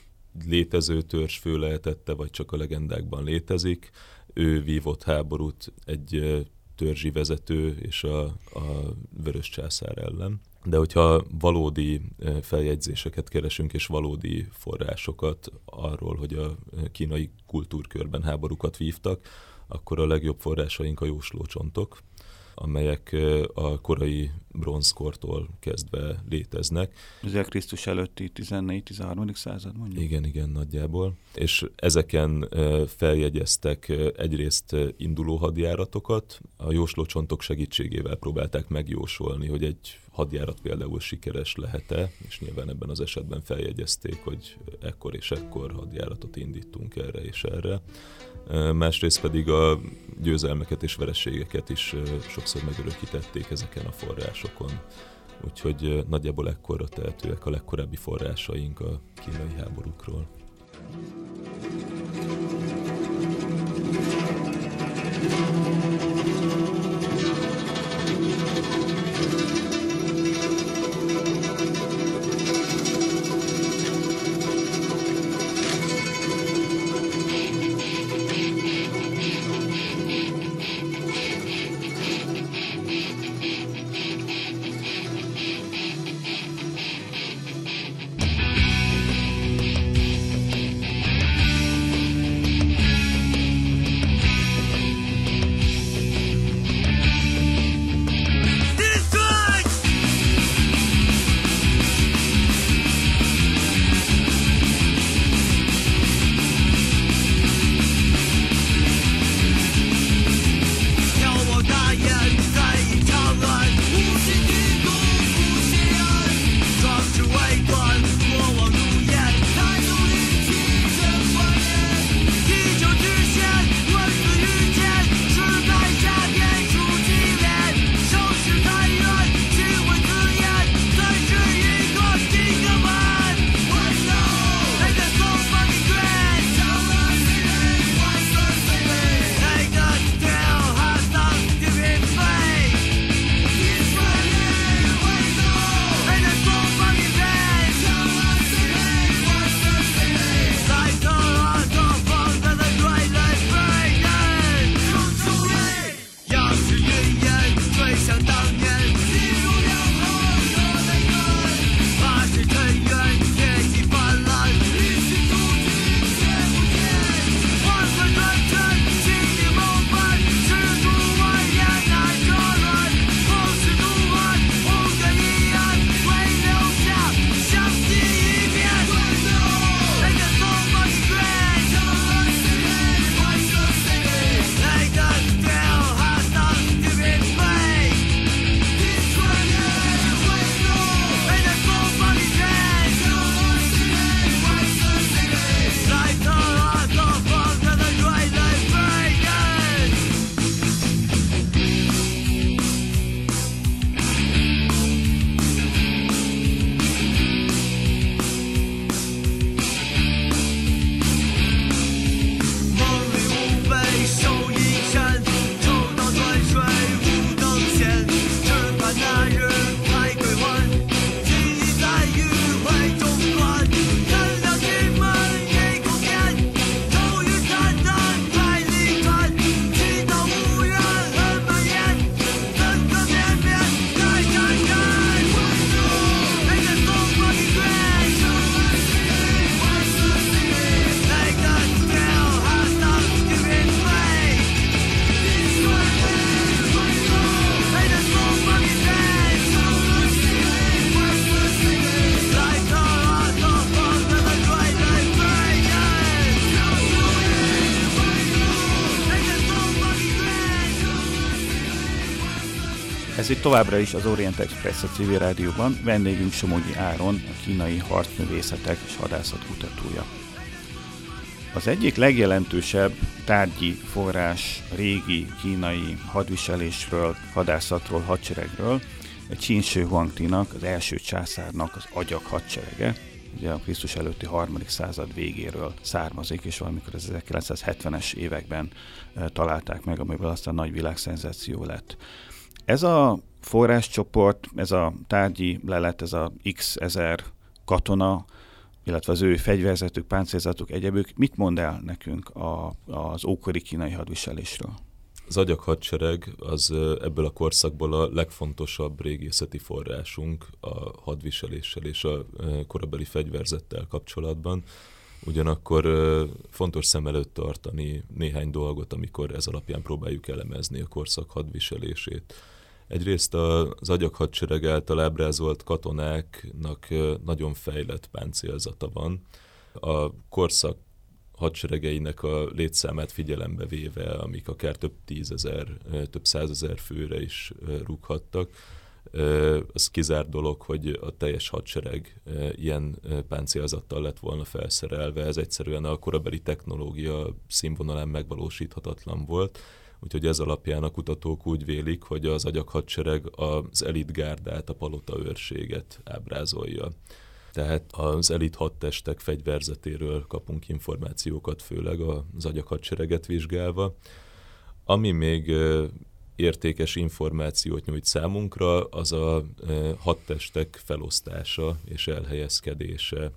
Speaker 2: létező törzsfő lehetette, vagy csak a legendákban létezik. Ő vívott háborút egy törzsi vezető és a, a vörös császár ellen. De hogyha valódi feljegyzéseket keresünk, és valódi forrásokat arról, hogy a kínai kultúrkörben háborúkat vívtak, akkor a legjobb forrásaink a jóslócsontok, amelyek a korai bronzkortól kezdve léteznek.
Speaker 1: Ez Krisztus előtti 14-13. század mondjuk?
Speaker 2: Igen, igen, nagyjából. És ezeken feljegyeztek egyrészt induló hadjáratokat, a jóslócsontok segítségével próbálták megjósolni, hogy egy hadjárat például sikeres lehet-e, és nyilván ebben az esetben feljegyezték, hogy ekkor és ekkor hadjáratot indítunk erre és erre másrészt pedig a győzelmeket és vereségeket is sokszor megörökítették ezeken a forrásokon. Úgyhogy nagyjából ekkora tehetőek a legkorábbi forrásaink a kínai háborúkról.
Speaker 1: továbbra is az Orient Express a civil rádióban, vendégünk Somogyi Áron, a kínai harcművészetek és hadászat kutatója. Az egyik legjelentősebb tárgyi forrás régi kínai hadviselésről, hadászatról, hadseregről, a Qin Huangtinak, az első császárnak az agyak hadserege, ugye a Krisztus előtti harmadik század végéről származik, és valamikor az 1970-es években e, találták meg, amiből aztán nagy világszenzáció lett. Ez a forráscsoport, ez a tárgyi lelet, ez a x ezer katona, illetve az ő fegyverzetük, páncélzatuk, egyebük, mit mond el nekünk a, az ókori kínai hadviselésről?
Speaker 2: Az agyak hadsereg az ebből a korszakból a legfontosabb régészeti forrásunk a hadviseléssel és a korabeli fegyverzettel kapcsolatban. Ugyanakkor fontos szem előtt tartani néhány dolgot, amikor ez alapján próbáljuk elemezni a korszak hadviselését. Egyrészt az agyak hadsereg által ábrázolt katonáknak nagyon fejlett páncélzata van. A korszak hadseregeinek a létszámát figyelembe véve, amik akár több tízezer, több százezer főre is rúghattak, az kizár dolog, hogy a teljes hadsereg ilyen páncélzattal lett volna felszerelve. Ez egyszerűen a korabeli technológia színvonalán megvalósíthatatlan volt. Úgyhogy ez alapján a kutatók úgy vélik, hogy az agyakhadsereg az elitgárdát, a palota őrséget ábrázolja. Tehát az elit hadtestek fegyverzetéről kapunk információkat, főleg az agyakhadsereget vizsgálva. Ami még értékes információt nyújt számunkra, az a hadtestek felosztása és elhelyezkedése.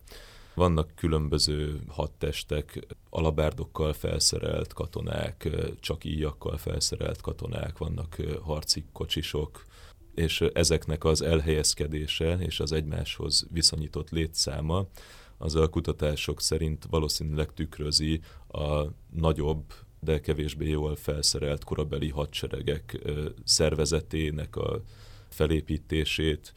Speaker 2: Vannak különböző hadtestek, alabárdokkal felszerelt katonák, csak íjakkal felszerelt katonák, vannak harci kocsisok, és ezeknek az elhelyezkedése és az egymáshoz viszonyított létszáma az a kutatások szerint valószínűleg tükrözi a nagyobb, de kevésbé jól felszerelt korabeli hadseregek szervezetének a felépítését,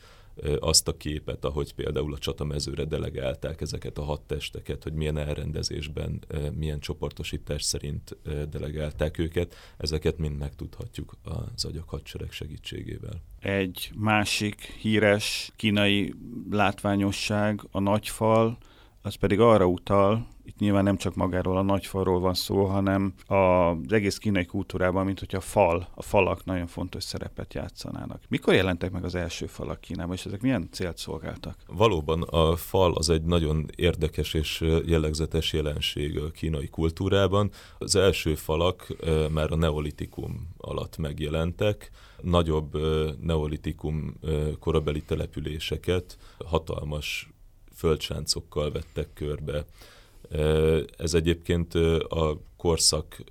Speaker 2: azt a képet, ahogy például a csatamezőre delegálták ezeket a hadtesteket, hogy milyen elrendezésben, milyen csoportosítás szerint delegálták őket, ezeket mind megtudhatjuk az agyak hadsereg segítségével.
Speaker 1: Egy másik híres kínai látványosság, a nagyfal, az pedig arra utal, itt nyilván nem csak magáról a nagyfalról van szó, hanem az egész kínai kultúrában, mint hogy a fal, a falak nagyon fontos szerepet játszanának. Mikor jelentek meg az első falak Kínában, és ezek milyen célt szolgáltak?
Speaker 2: Valóban a fal az egy nagyon érdekes és jellegzetes jelenség a kínai kultúrában. Az első falak már a neolitikum alatt megjelentek, nagyobb neolitikum korabeli településeket hatalmas földcsáncokkal vettek körbe. Ez egyébként a korszak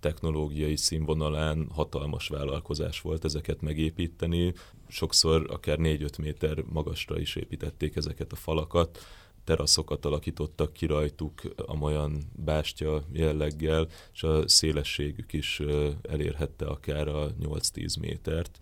Speaker 2: technológiai színvonalán hatalmas vállalkozás volt ezeket megépíteni. Sokszor akár 4-5 méter magasra is építették ezeket a falakat, teraszokat alakítottak ki rajtuk amolyan bástya jelleggel, és a szélességük is elérhette akár a 8-10 métert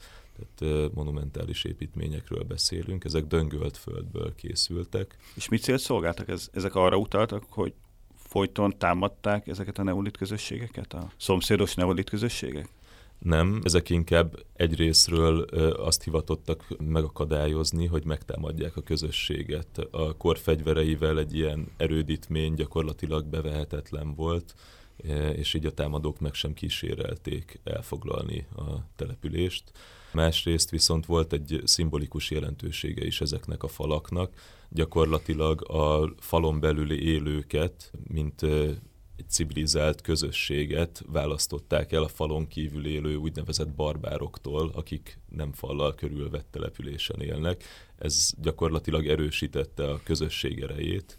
Speaker 2: tehát monumentális építményekről beszélünk, ezek döngölt földből készültek.
Speaker 1: És mit célt szolgáltak? Ez, ezek arra utaltak, hogy folyton támadták ezeket a neolit közösségeket, a szomszédos neolit közösségek?
Speaker 2: Nem, ezek inkább egyrésztről azt hivatottak megakadályozni, hogy megtámadják a közösséget. A kor fegyvereivel egy ilyen erődítmény gyakorlatilag bevehetetlen volt, és így a támadók meg sem kísérelték elfoglalni a települést. Másrészt viszont volt egy szimbolikus jelentősége is ezeknek a falaknak. Gyakorlatilag a falon belüli élőket, mint egy civilizált közösséget választották el a falon kívül élő úgynevezett barbároktól, akik nem fallal körülvett településen élnek. Ez gyakorlatilag erősítette a közösség erejét,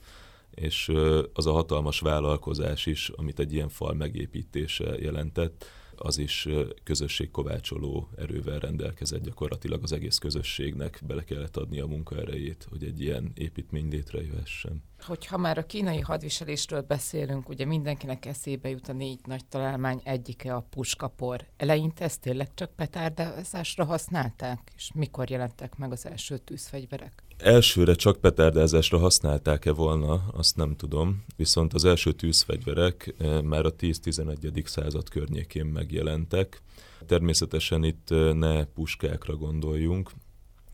Speaker 2: és az a hatalmas vállalkozás is, amit egy ilyen fal megépítése jelentett, az is közösségkovácsoló erővel rendelkezett gyakorlatilag az egész közösségnek bele kellett adni a munkaerejét, hogy egy ilyen építmény létrejöhessen.
Speaker 4: Hogyha már a kínai hadviselésről beszélünk, ugye mindenkinek eszébe jut a négy nagy találmány egyike a puskapor. Eleinte ezt tényleg csak petárdázásra használták? És mikor jelentek meg az első tűzfegyverek?
Speaker 2: Elsőre csak petárdázásra használták-e volna, azt nem tudom, viszont az első tűzfegyverek eh, már a 10-11. század környékén megjelentek. Természetesen itt eh, ne puskákra gondoljunk,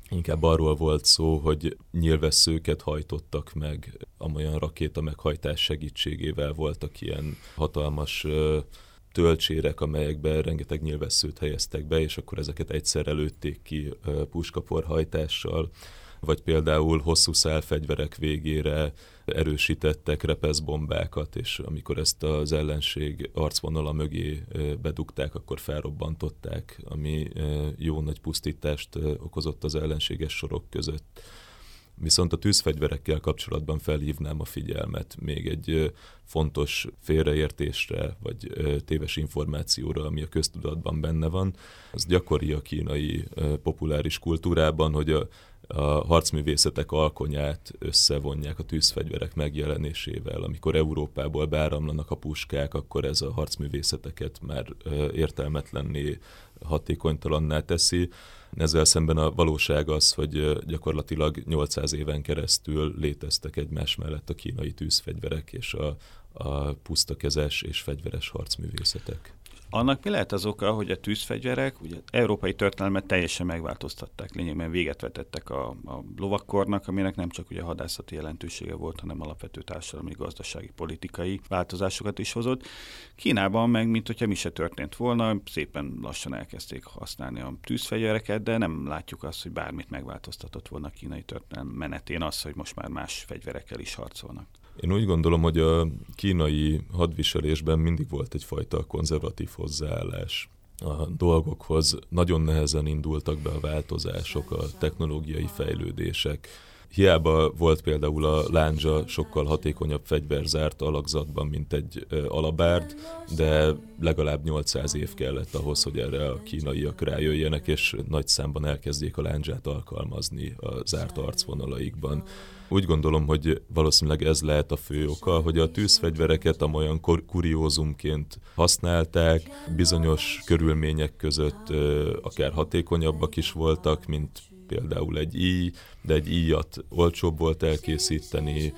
Speaker 2: Inkább arról volt szó, hogy nyilvesszőket hajtottak meg, amolyan rakéta meghajtás segítségével voltak ilyen hatalmas ö, töltsérek, amelyekben rengeteg nyilvesszőt helyeztek be, és akkor ezeket egyszer előtték ki puskaporhajtással vagy például hosszú szálfegyverek végére erősítettek repeszbombákat, és amikor ezt az ellenség arcvonala mögé bedugták, akkor felrobbantották, ami jó nagy pusztítást okozott az ellenséges sorok között. Viszont a tűzfegyverekkel kapcsolatban felhívnám a figyelmet még egy fontos félreértésre, vagy téves információra, ami a köztudatban benne van. Az gyakori a kínai populáris kultúrában, hogy a a harcművészetek alkonyát összevonják a tűzfegyverek megjelenésével. Amikor Európából beáramlanak a puskák, akkor ez a harcművészeteket már értelmetlenné, hatékonytalanná teszi. Ezzel szemben a valóság az, hogy gyakorlatilag 800 éven keresztül léteztek egymás mellett a kínai tűzfegyverek és a, a pusztakezes és fegyveres harcművészetek.
Speaker 1: Annak mi lehet az oka, hogy a tűzfegyverek ugye európai történelmet teljesen megváltoztatták, lényegben véget vetettek a, a lovakkornak, aminek nem csak ugye hadászati jelentősége volt, hanem alapvető társadalmi, gazdasági, politikai változásokat is hozott. Kínában meg, mint hogyha mi se történt volna, szépen lassan elkezdték használni a tűzfegyvereket, de nem látjuk azt, hogy bármit megváltoztatott volna a kínai történelem menetén az, hogy most már más fegyverekkel is harcolnak.
Speaker 2: Én úgy gondolom, hogy a kínai hadviselésben mindig volt egyfajta konzervatív hozzáállás a dolgokhoz. Nagyon nehezen indultak be a változások, a technológiai fejlődések. Hiába volt például a lándzsa sokkal hatékonyabb fegyverzárt alakzatban, mint egy alabárd, de legalább 800 év kellett ahhoz, hogy erre a kínaiak rájöjjenek, és nagy számban elkezdjék a lándzsát alkalmazni a zárt arcvonalaikban. Úgy gondolom, hogy valószínűleg ez lehet a fő oka, hogy a tűzfegyvereket amolyan kuriózumként használták, bizonyos körülmények között akár hatékonyabbak is voltak, mint például egy íj, de egy íjat olcsóbb volt elkészíteni,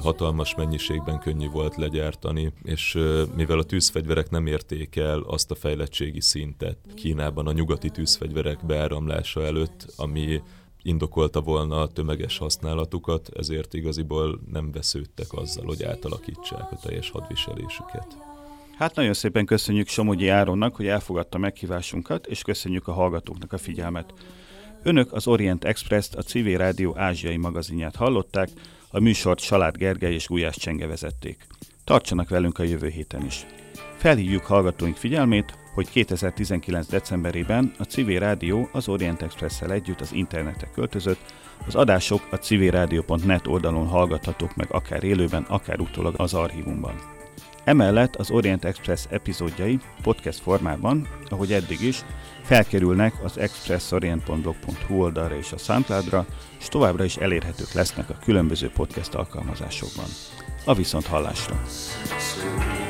Speaker 2: hatalmas mennyiségben könnyű volt legyártani, és mivel a tűzfegyverek nem érték el azt a fejlettségi szintet Kínában a nyugati tűzfegyverek beáramlása előtt, ami indokolta volna a tömeges használatukat, ezért igaziból nem vesződtek azzal, hogy átalakítsák a teljes hadviselésüket.
Speaker 1: Hát nagyon szépen köszönjük Somogyi Áronnak, hogy elfogadta meghívásunkat, és köszönjük a hallgatóknak a figyelmet. Önök az Orient Express-t, a Civil Rádió ázsiai magazinját hallották, a műsort Salád Gergely és Gulyás Csenge vezették. Tartsanak velünk a jövő héten is. Felhívjuk hallgatóink figyelmét, hogy 2019. decemberében a Civil Rádió az Orient express együtt az internetre költözött, az adások a civilradio.net oldalon hallgathatók meg akár élőben, akár utólag az archívumban. Emellett az Orient Express epizódjai podcast formában, ahogy eddig is, felkerülnek az expressorient.blog.hu oldalra és a soundcloud és továbbra is elérhetők lesznek a különböző podcast alkalmazásokban. A viszont hallásra!
Speaker 6: Sweet.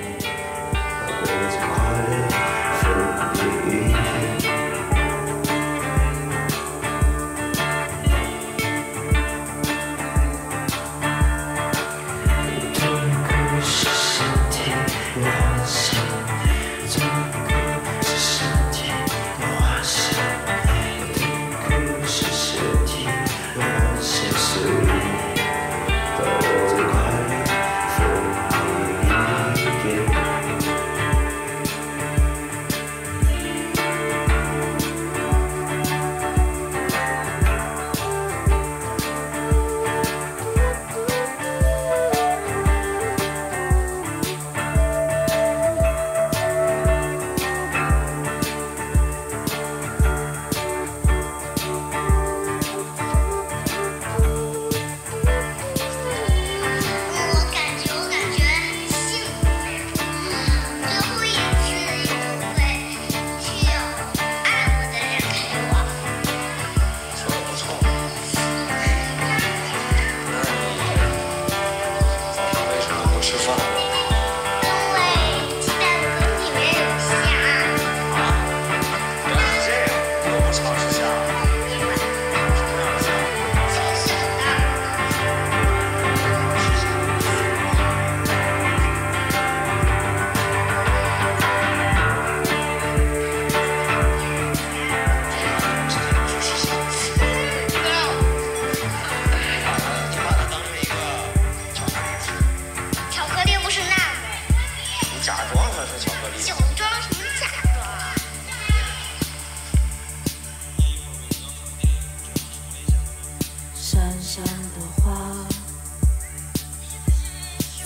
Speaker 6: 上的花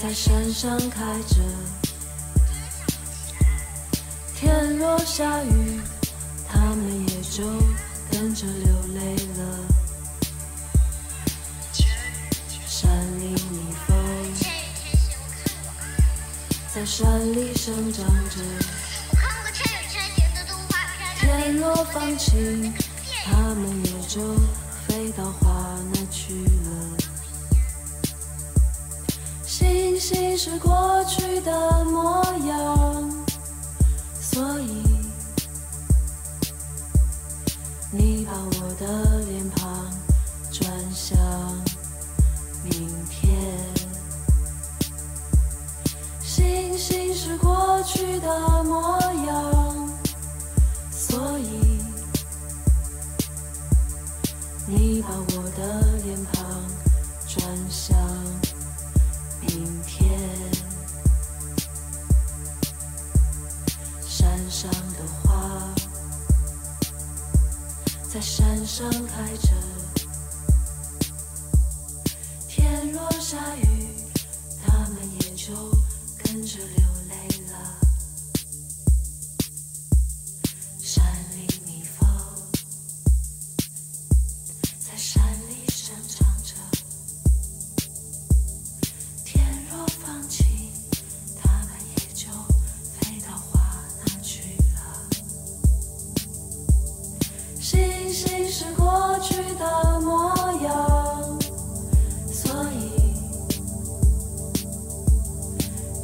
Speaker 6: 在山上开着，天若下雨，它们也就跟着流泪了。山里蜜蜂在山里生长着，天若放晴，它们也就飞到花那去了。星星是过去的模样，所以你把我的脸庞转向明天。星星是过去的模样，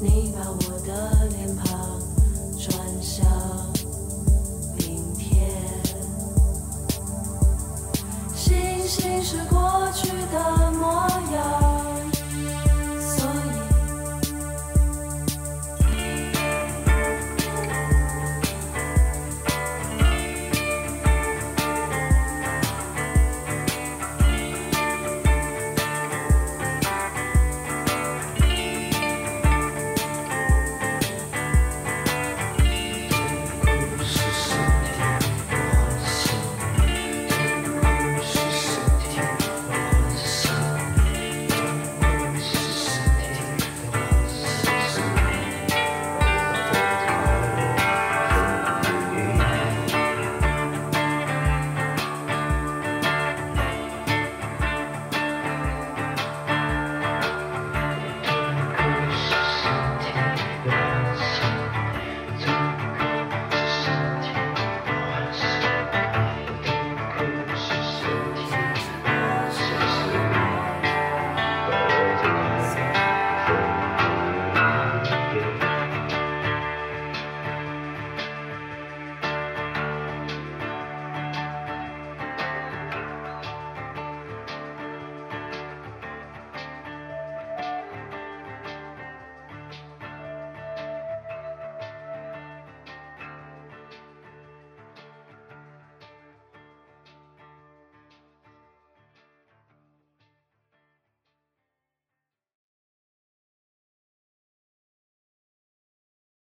Speaker 6: 你把我的脸庞转向